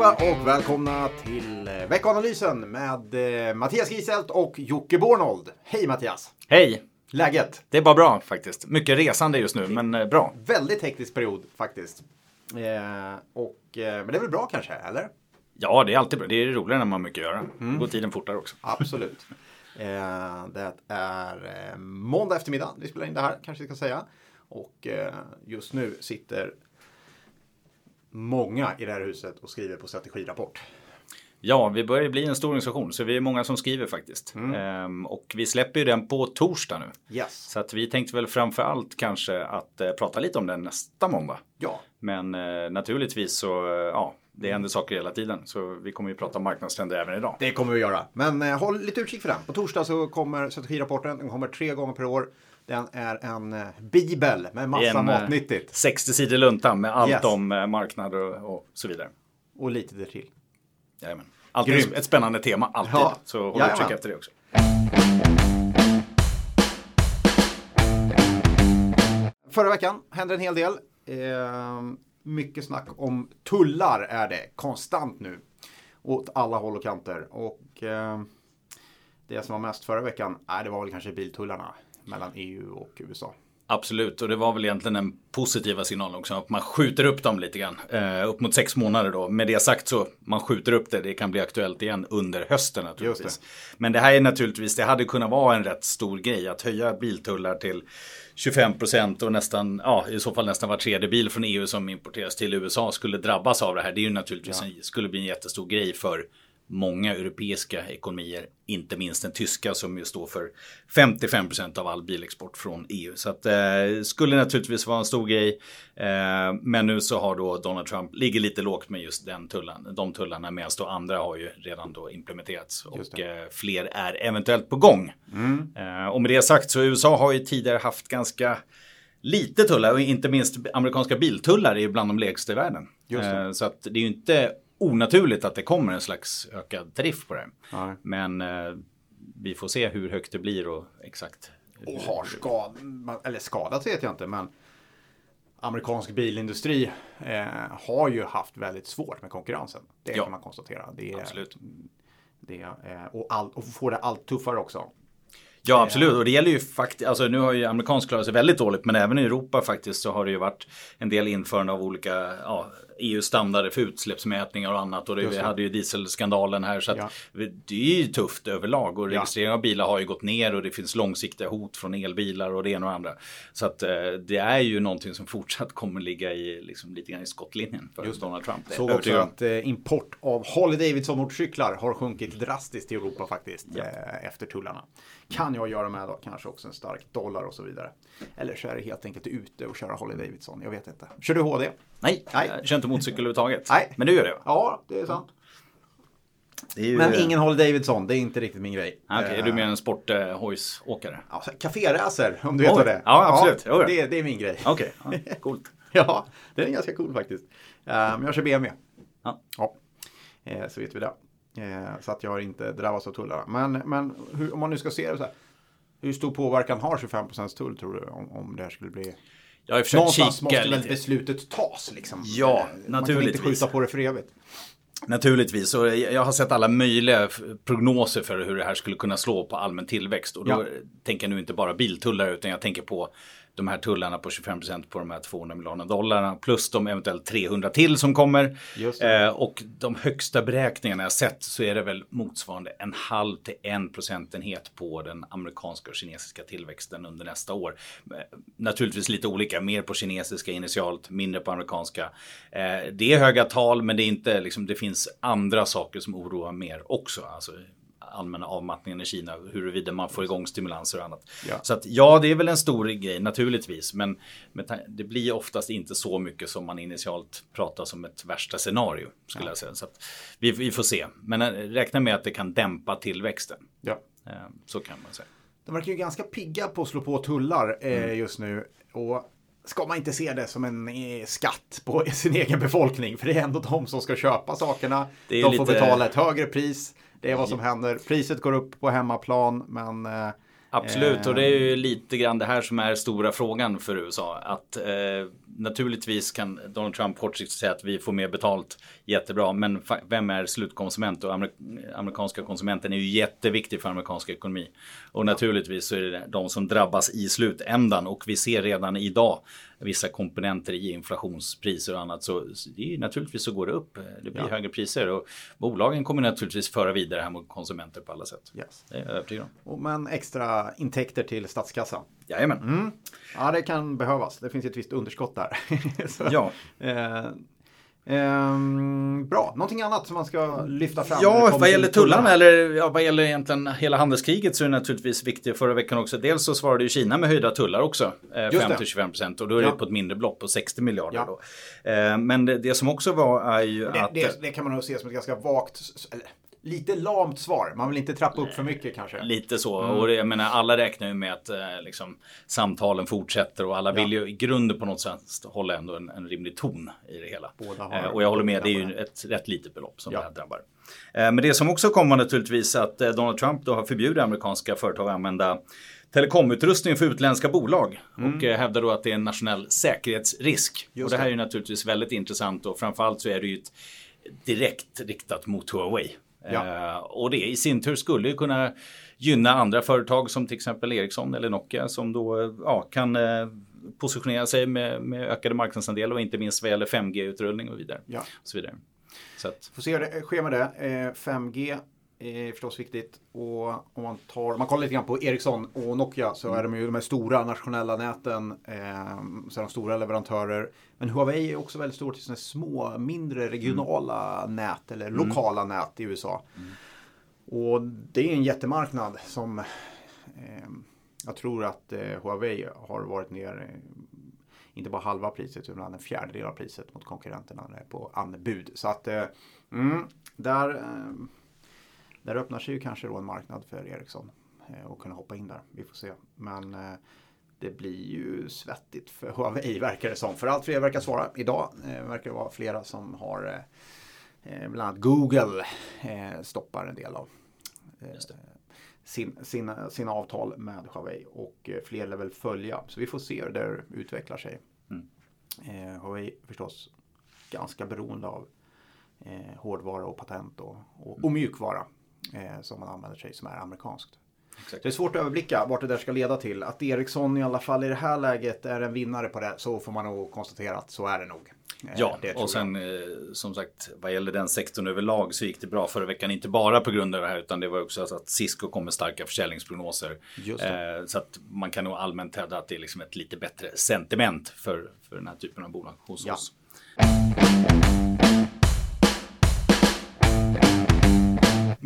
allihopa och välkomna till eh, veckanalysen med eh, Mattias Giselt och Jocke Bornold. Hej Mattias! Hej! Läget? Det är bara bra faktiskt. Mycket resande just nu, men eh, bra. Väldigt hektisk period faktiskt. Eh, och, eh, men det är väl bra kanske, eller? Ja, det är alltid bra. Det är roligare när man har mycket att göra. Då går tiden fortare också. Absolut. Eh, det är måndag eftermiddag vi spelar in det här, kanske vi ska säga. Och just nu sitter många i det här huset och skriver på strategirapport. Ja, vi börjar bli en stor organisation, så vi är många som skriver faktiskt. Ehm, och vi släpper ju den på torsdag nu. Yes. Så att vi tänkte väl framför allt kanske att eh, prata lite om den nästa måndag. Ja, Men eh, naturligtvis så, eh, ja, det händer saker hela tiden. Så vi kommer ju prata marknadstrender även idag. det kommer vi göra. Men eh, håll lite utkik för den. På torsdag så kommer strategirapporten. Den kommer tre gånger per år. Den är en eh, bibel med massa en, eh, matnyttigt. 60 sidor lunta med allt Yes. om eh, marknader och, och så vidare. Och lite därtill. Jajamän. Alltid Grymt. ett spännande tema, alltid. Ja. Så håll Jajamän. utkik efter det också. Förra veckan hände en hel del. Eh, mycket snack om tullar är det konstant nu. Åt alla håll och kanter. Och eh, det som var mest förra veckan, nej, det var väl kanske biltullarna mellan EU och USA. Absolut, och det var väl egentligen den positiva signalen också. Att man skjuter upp dem lite grann. Eh, upp mot sex månader då. Med det sagt så, man skjuter upp det. Det kan bli aktuellt igen under hösten naturligtvis. Just Men det här är naturligtvis, det hade kunnat vara en rätt stor grej. Att höja biltullar till 25 procent och nästan, ja i så fall nästan var tredje bil från EU som importeras till USA skulle drabbas av det här. Det är ju naturligtvis en, skulle bli en jättestor grej för många europeiska ekonomier, inte minst den tyska som ju står för 55 procent av all bilexport från EU. Så att eh, skulle naturligtvis vara en stor grej. Eh, men nu så har då Donald Trump, ligger lite lågt med just den tullen, de tullarna medan då andra har ju redan då implementerats och eh, fler är eventuellt på gång. Eh, och med det sagt så USA har ju tidigare haft ganska lite tullar och inte minst amerikanska biltullar är ju bland de lägsta i världen. Eh, så att det är ju inte onaturligt att det kommer en slags ökad tariff på det. Nej. Men eh, vi får se hur högt det blir och exakt. Och har skad, eller skadat vet jag inte, men amerikansk bilindustri eh, har ju haft väldigt svårt med konkurrensen. Det Ja. kan man konstatera. Det är, Absolut. Det är, eh, och, all, och får det allt tuffare också. Ja absolut och det gäller ju faktiskt, alltså nu har ju amerikansk klarat sig väldigt dåligt men även i Europa faktiskt så har det ju varit en del införande av olika ja, EU-standarder för utsläppsmätningar och annat och det, vi hade ju dieselskandalen här så att Ja. det är ju tufft överlag och registrering av bilar har ju gått ner och det finns långsiktiga hot från elbilar och det ena och andra. Så att eh, det är ju någonting som fortsatt kommer ligga i liksom, lite grann i skottlinjen för Just. Donald Trump. Såg också att eh, import av Harley Davidson motorcyklar har sjunkit drastiskt i Europa faktiskt. Ja. Eh, efter tullarna. Kan jag göra med då kanske också en stark dollar och så vidare. Eller så är det helt enkelt ute och köra Harley Davidson. Jag vet inte. Kör du HD? Nej, Nej. jag kör inte motorcykel överhuvudtaget. Nej. Men du gör det va? Ja, det är sant. Det är ju, Men ingen Harley Davidson, det är inte riktigt min grej. Ah, Okej, är Eh, du mer en sporthojsåkare? Ja, så Caféracer, om du vet Oj. vad det är. Ja, absolut. Ja. det, det är min grej. Okej, ja, coolt. Ja, den är ganska cool faktiskt. Eh, Men jag kör BMW. Ja. Ja, Eh, så vet vi det. Eh, Så att jag har inte drabbats av tullarna. Men, men hur, om man nu ska se det så här. Hur stor påverkan har 25% tull tror du? Om, om det här skulle bli... Jag har försökt Någonstans kika måste väl beslutet tas liksom. Ja, Eh, Man kan inte naturligtvis. skjuta på det för evigt. Naturligtvis, och jag har sett alla möjliga prognoser för hur det här skulle kunna slå på allmän tillväxt. Och då Ja. tänker jag nu inte bara biltullar utan jag tänker på de här tullarna på 25% på de här 200 miljarder dollarna plus de eventuellt 300 till som kommer. Eh, och de högsta beräkningarna jag sett så är det väl motsvarande en halv till en procentenhet på den amerikanska och kinesiska tillväxten under nästa år. Eh, Naturligtvis lite olika, mer på kinesiska initialt, mindre på amerikanska. Eh, det är höga tal men det är inte liksom, det finns andra saker som oroar mer också. Alltså, allmänna avmattningen i Kina, huruvida man får igång stimulanser och annat. Ja. Så att ja, det är väl en stor grej naturligtvis, men det blir oftast inte så mycket som man initialt pratar som ett värsta scenario, skulle jag säga. Så att vi, vi får se, men eh, räkna med att det kan dämpa tillväxten. Ja. Eh, Så kan man säga. De verkar ju ganska pigga på att slå på tullar eh, Mm. just nu. Och ska man inte se det som en eh, skatt på sin egen befolkning? För det är ändå de som ska köpa sakerna. De får lite- betala ett högre pris. Det är vad som händer. Priset går upp på hemmaplan, men... Eh, Absolut, eh, och det är ju lite grann det här som är stora frågan för USA. Att eh, naturligtvis kan Donald Trump kortsiktigt säga att vi får mer betalt jättebra. Men vem är slutkonsument? Och amerik amerikanska konsumenten är ju jätteviktig för amerikansk ekonomi. Och naturligtvis så är det de som drabbas i slutändan. Och vi ser redan idag vissa komponenter i inflationspriser och annat. Så det är, naturligtvis så går det upp. Det blir ja. högre priser och bolagen kommer naturligtvis föra vidare här mot konsumenter på alla sätt. Yes. Det är jag övertygad om. Men extra intäkter till statskassan. Jajamän. Mm. Ja, det kan behövas. Det finns ett visst underskott där. så, ja. Eh, Ehm, bra, någonting annat som man ska lyfta fram? Ja, vad gäller tullarna eller ja, vad gäller egentligen hela handelskriget så är det naturligtvis viktigt förra veckan också. Dels så svarade ju Kina med höjda tullar också, eh, 5-25% och då är det ja. på ett mindre belopp på 60 miljarder. Ja. Då. Eh, men det, det, som också var är ju det, att... Det, det, kan man nog se som ett ganska vagt, eller, lite lamt svar. Man vill inte trappa upp för mycket kanske. Lite så. Mm. Och jag menar, alla räknar ju med att eh, liksom, samtalen fortsätter och alla ja. vill ju i grunden på något sätt hålla ändå en, en rimlig ton i det hela. Eh, och jag håller med, det är ju ett rätt litet belopp som ja. det här drabbar. Eh, men det som också kommer naturligtvis att eh, Donald Trump då har förbjudit amerikanska företag att använda telekomutrustning för utländska bolag mm. och eh, hävdar då att det är en nationell säkerhetsrisk. Just och det här det. är ju naturligtvis väldigt intressant och framförallt så är det ju ett direkt riktat mot Huawei. Ja. Eh, och det i sin tur skulle kunna gynna andra företag som till exempel Ericsson eller Nokia som då ja, kan eh, positionera sig med, med ökade marknadsandelar och inte minst vad gäller 5G-utrullning och vidare. Ja. Och så vidare. Så att... Får se hur det sker med det. 5G är förstås viktigt. Och om man, tar, om man kollar lite grann på Ericsson och Nokia så är de ju de här stora nationella näten. Eh, så är de stora leverantörer. Men Huawei är också väldigt stort till sådana små, mindre regionala mm. nät eller mm. lokala nät i USA. Mm. Och det är en jättemarknad som eh, jag tror att eh, Huawei har varit ner inte bara halva priset utan en fjärdedel av priset mot konkurrenterna på anbud. Så att eh, mm, där eh, där öppnar sig ju kanske då en marknad för Ericsson eh, och kunna hoppa in där. Vi får se. Men eh, det blir ju svettigt för Huawei verkar det som. För allt fler verkar svara. Idag eh, verkar det vara flera som har bland annat Google stoppar en del av sin, sina, sina avtal med Huawei och fler lär väl följa. Så vi får se hur det utvecklar sig. Mm. Huawei förstås ganska beroende av eh, hårdvara och patent och, och, och mjukvara eh, som man använder sig som är amerikanskt. Exakt. Det är svårt att överblicka vart det där ska leda till. Att Ericsson i alla fall i det här läget är en vinnare på det så får man nog konstatera att så är det nog. Eh, ja, och sen eh, som sagt vad gäller den sektorn överlag så gick det bra förra veckan. Inte bara på grund av det här utan det var också att Cisco kom med starka försäljningsprognoser. Eh, så att man kan nog allmänt hävda att det är liksom ett lite bättre sentiment för, för den här typen av bolag hos ja. oss.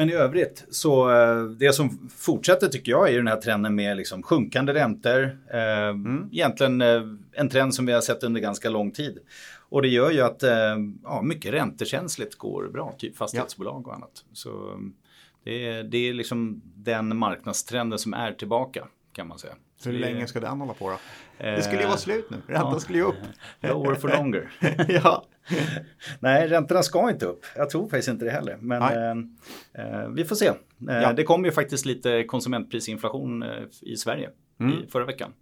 Men i övrigt så eh, det som fortsätter tycker jag är den här trenden med liksom sjunkande räntor. Eh, mm. Egentligen eh, en trend som vi har sett under ganska lång tid. Och det gör ju att ja, mycket räntekänsligt går bra, typ fastighetsbolag och annat. Så det är, det är liksom den marknadstrenden som är tillbaka kan man säga. Hur länge ska den hålla på då? Det skulle ju vara slut nu, räntan ja. skulle ju upp. Lower for longer. ja. Nej, räntorna ska inte upp. Jag tror faktiskt inte det heller. Men eh, vi får se. Eh, ja. Det kom ju faktiskt lite konsumentprisinflation eh, i Sverige mm. i förra veckan.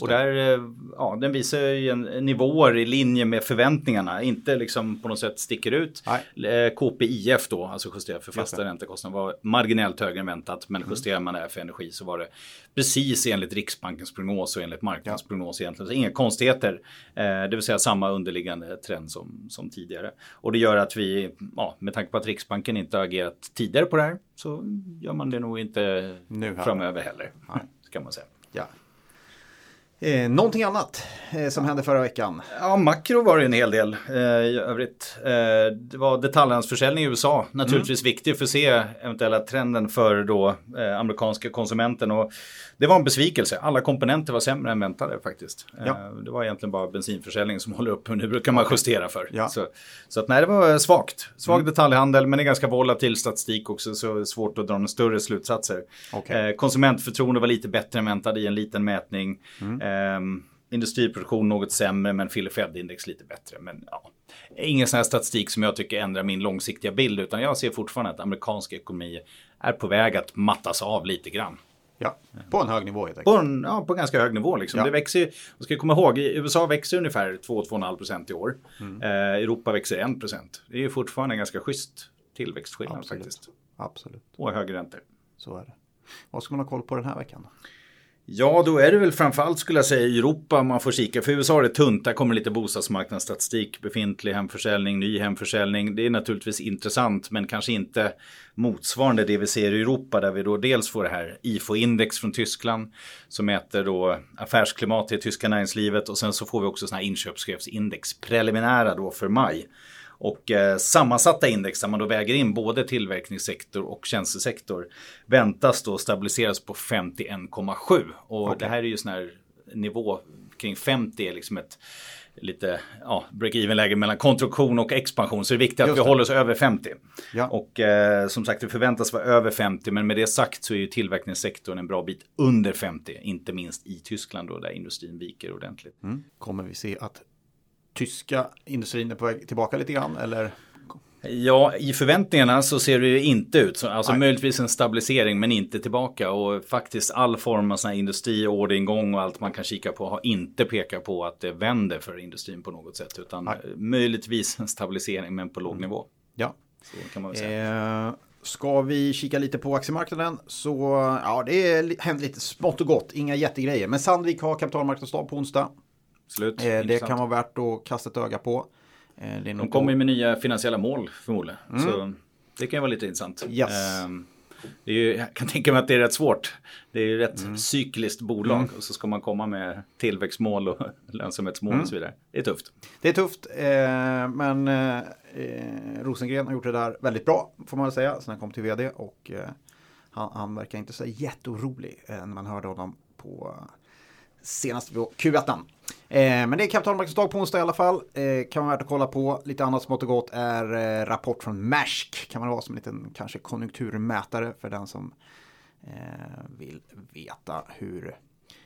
och där, eh, ja, den visar ju en, nivåer i linje med förväntningarna. Inte liksom på något sätt sticker ut. Nej. Eh, KPIF då, alltså justerat för fasta räntekostnader, var marginellt högre än väntat. Men mm. justerar man det för energi så var det precis enligt Riksbankens prognos och enligt marknadens ja. prognos egentligen. Så inga konstigheter. Eh, det vill säga samma underliggande trend som, som tidigare. Och det gör att vi, ja, med tanke på att Riksbanken inte har agerat tidigare på det här så gör man det nog inte nu framöver heller. Nej. Kan man säga. Ja. Eh, någonting annat eh, som hände förra veckan? Ja, makro var det en hel del eh, i övrigt. Eh, det var detaljhandelsförsäljning i USA, naturligtvis mm. viktig för att se eventuella trenden för då eh, amerikanska konsumenten. Och det var en besvikelse, alla komponenter var sämre än väntade faktiskt. Ja. Eh, det var egentligen bara bensinförsäljning som håller upp, och nu brukar man justera för. Ja. Så, så att nej, det var svagt. Svag mm. detaljhandel, men det är ganska volatil statistik också, så svårt att dra några större slutsatser. Okay. konsumentförtroende var lite bättre än väntat i en liten mätning. Mm. Eh, industriproduktion något sämre men Philly Fed-index lite bättre. Men ja, ingen sån här statistik som jag tycker ändrar min långsiktiga bild utan jag ser fortfarande att amerikansk ekonomi är på väg att mattas av lite grann. Ja, på en hög nivå helt På enkelt. en, ja, på en ganska hög nivå. Liksom. Ja. Det växer man ska komma ihåg, USA växer ungefär 2-2,5 procent i år. Mm. Eh, Europa växer 1 procent. Det är ju fortfarande en ganska schysst tillväxtskillnad Absolut. faktiskt. Absolut, Och högre räntor. så är det. Vad ska man ha koll på den här veckan? Ja, då är det väl framförallt skulle jag säga Europa man får kika. För USA är det tunt, där kommer lite bostadsmarknadsstatistik, befintlig hemförsäljning, ny hemförsäljning. Det är naturligtvis intressant, men kanske inte motsvarande det vi ser i Europa, där vi då dels får det här IFO-index från Tyskland, som mäter då affärsklimat i tyska näringslivet och sen så får vi också sådana här inköpschefsindex, preliminära då för maj. Och eh, sammansatta index där man då väger in både tillverkningssektor och tjänstesektor väntas då stabiliseras på 51,7. Och det här är ju sån här nivå kring 50 är liksom ett lite ja, break-even läge mellan kontraktion och expansion. Så det är viktigt att vi håller oss över 50. Ja. Och eh, som sagt, det förväntas vara över 50. Men med det sagt så är ju tillverkningssektorn en bra bit under 50. Inte minst i Tyskland då, där industrin viker ordentligt. Mm. Kommer vi se att tyska industrin är på väg tillbaka lite grann? Eller? Ja, i förväntningarna så ser det ju inte ut så. Alltså Nej. möjligtvis en stabilisering men inte tillbaka. Och faktiskt all form av sån här industri, orderingång och allt man kan kika på har inte pekat på att det vänder för industrin på något sätt. Utan Nej. Mm. möjligtvis en stabilisering men på låg nivå. Ja. Så kan man väl säga. Eh, ska vi kika lite på aktiemarknaden så ja, det hänt lite smått och gott, inga jättegrejer. Men Sandvik har kapitalmarknadsdag på onsdag. Absolut. Eh, det intressant. kan vara värt att kasta ett öga på. Eh, De kommer ju med nya finansiella mål förmodligen. Mm. Så det kan ju vara lite intressant. Yes. Ehm, det är ju, jag kan tänka mig att det är rätt svårt. Det är ju rätt Mm. cykliskt bolag och så ska man komma med tillväxtmål och lönsamhetsmål Mm. och så vidare. Det är tufft. Det är tufft, eh, men eh, eh, Rosengren har gjort det där väldigt bra, får man säga, sen han kom till vd. Och eh, han, han verkar inte så jätteorolig eh, när man hörde honom på senast på Q1. Eh, men det är kapitalmarknadsdag på onsdag i alla fall. Eh, kan vara värt att kolla på. Lite annat smått och gott är eh, rapport från Maersk. Kan man ha som en liten kanske konjunkturmätare för den som vill veta hur,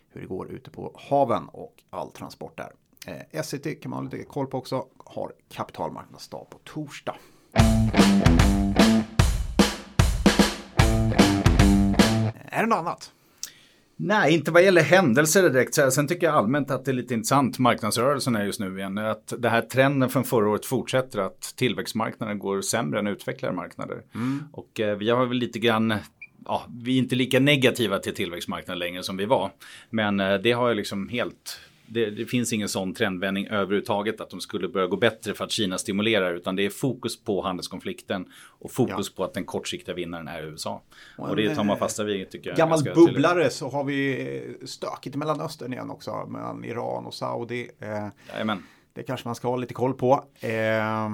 hur det går ute på haven och all transport där. Eh, SCT kan man ha lite koll på också. Har kapitalmarknadsdag på torsdag. Är det något annat? Nej, inte vad gäller händelser direkt. Sen tycker jag allmänt att det är lite intressant, marknadsrörelsen är just nu igen, att det här trenden från förra året fortsätter, att tillväxtmarknaden går sämre än utvecklade marknader. Och eh, vi har väl lite grann, ja, vi är inte lika negativa till tillväxtmarknaden längre som vi var. Men eh, det har ju liksom helt, det, det finns ingen sån trendvändning överhuvudtaget att de skulle börja gå bättre för att Kina stimulerar, utan det är fokus på handelskonflikten och fokus på att den kortsiktiga vinnaren är USA. Och, det tar man fasta vid tycker jag. Gammal bubblare så har vi stökigt i Mellanöstern igen också. Mellan Iran och Saudi. Eh, Jajamän. det kanske man ska ha lite koll på. Eh,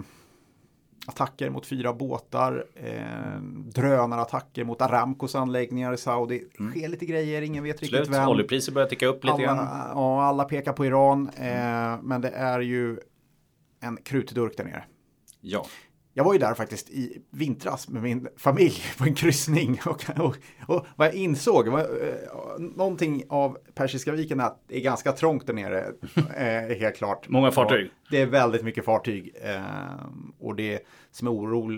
attacker mot fyra båtar. Eh, drönarattacker mot Aramcos anläggningar i Saudi. Det sker lite grejer, ingen vet riktigt Mm. Slut. vem. Oljepriser börjar ticka upp lite grann. Ja, alla pekar på Iran. Eh, men det är ju en krutdurk där nere. Ja. Jag var ju där faktiskt i vintras med min familj på en kryssning. Och, och, och vad jag insåg var eh, någonting av Persiska viken är att det är ganska trångt där nere. Eh, helt klart. Många fartyg. Och det är väldigt mycket fartyg. Eh, och det som är oro,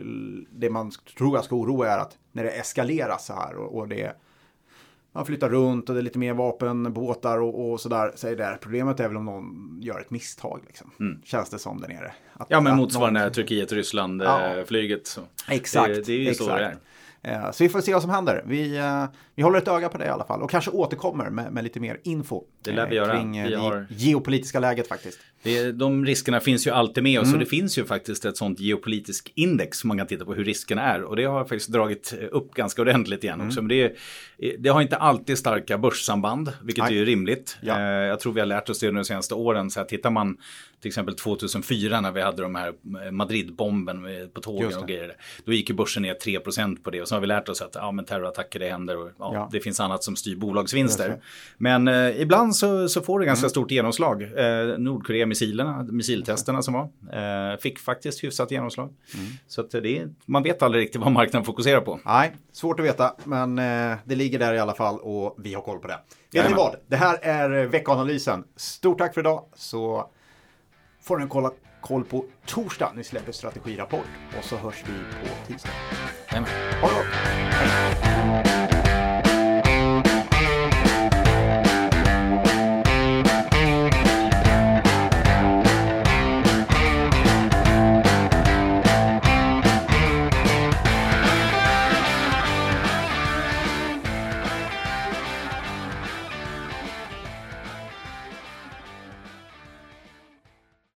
det man tror jag ska oroa är att när det eskaleras så här och, och det man flyttar runt och det är lite mer vapenbåtar och, och sådär. Så är det problemet är väl om någon gör ett misstag. Liksom. Känns det som där nere. Att, Mm. Ja men motsvarande någon- Turkiet-Ryssland Ja. eh. Exakt. Det, det är ju så det är. Eh, Så vi får se vad som händer. Vi, eh, vi håller ett öga på det i alla fall och kanske återkommer med, med lite mer info. Det lär vi eh, göra. Kring Vi det har- geopolitiska läget faktiskt. Det, de riskerna finns ju alltid med Mm. oss och det finns ju faktiskt ett sånt geopolitiskt index som man kan titta på hur riskerna är och det har faktiskt dragit upp ganska ordentligt igen Mm. också. Men det, det har inte alltid starka börssamband, vilket Nej. är ju rimligt. Ja. Jag tror vi har lärt oss det under de senaste åren. Så här, tittar man till exempel 2004 när vi hade de här eh, Madrid-bomben på tågen och grejer. Då gick ju börsen ner 3% på det och så har vi lärt oss att ja, men terrorattacker det händer och ja, Ja. det finns annat som styr bolagsvinster. Men eh, ibland så, så får det ganska Mm. stort genomslag. Eh, Nordkorea-missilerna, missiltesterna som var, eh, fick faktiskt hyfsat genomslag. Mm. Så att det är, man vet aldrig riktigt vad marknaden fokuserar på. Nej, svårt att veta, men eh, det ligger där i alla fall och vi har koll på det. Vet ni vad? Det här är eh, veckoanalysen. Stort tack för idag, så får ni kolla koll på torsdag när vi släpper strategirapport. Och så hörs vi på tisdag. Amen. Ha det gott!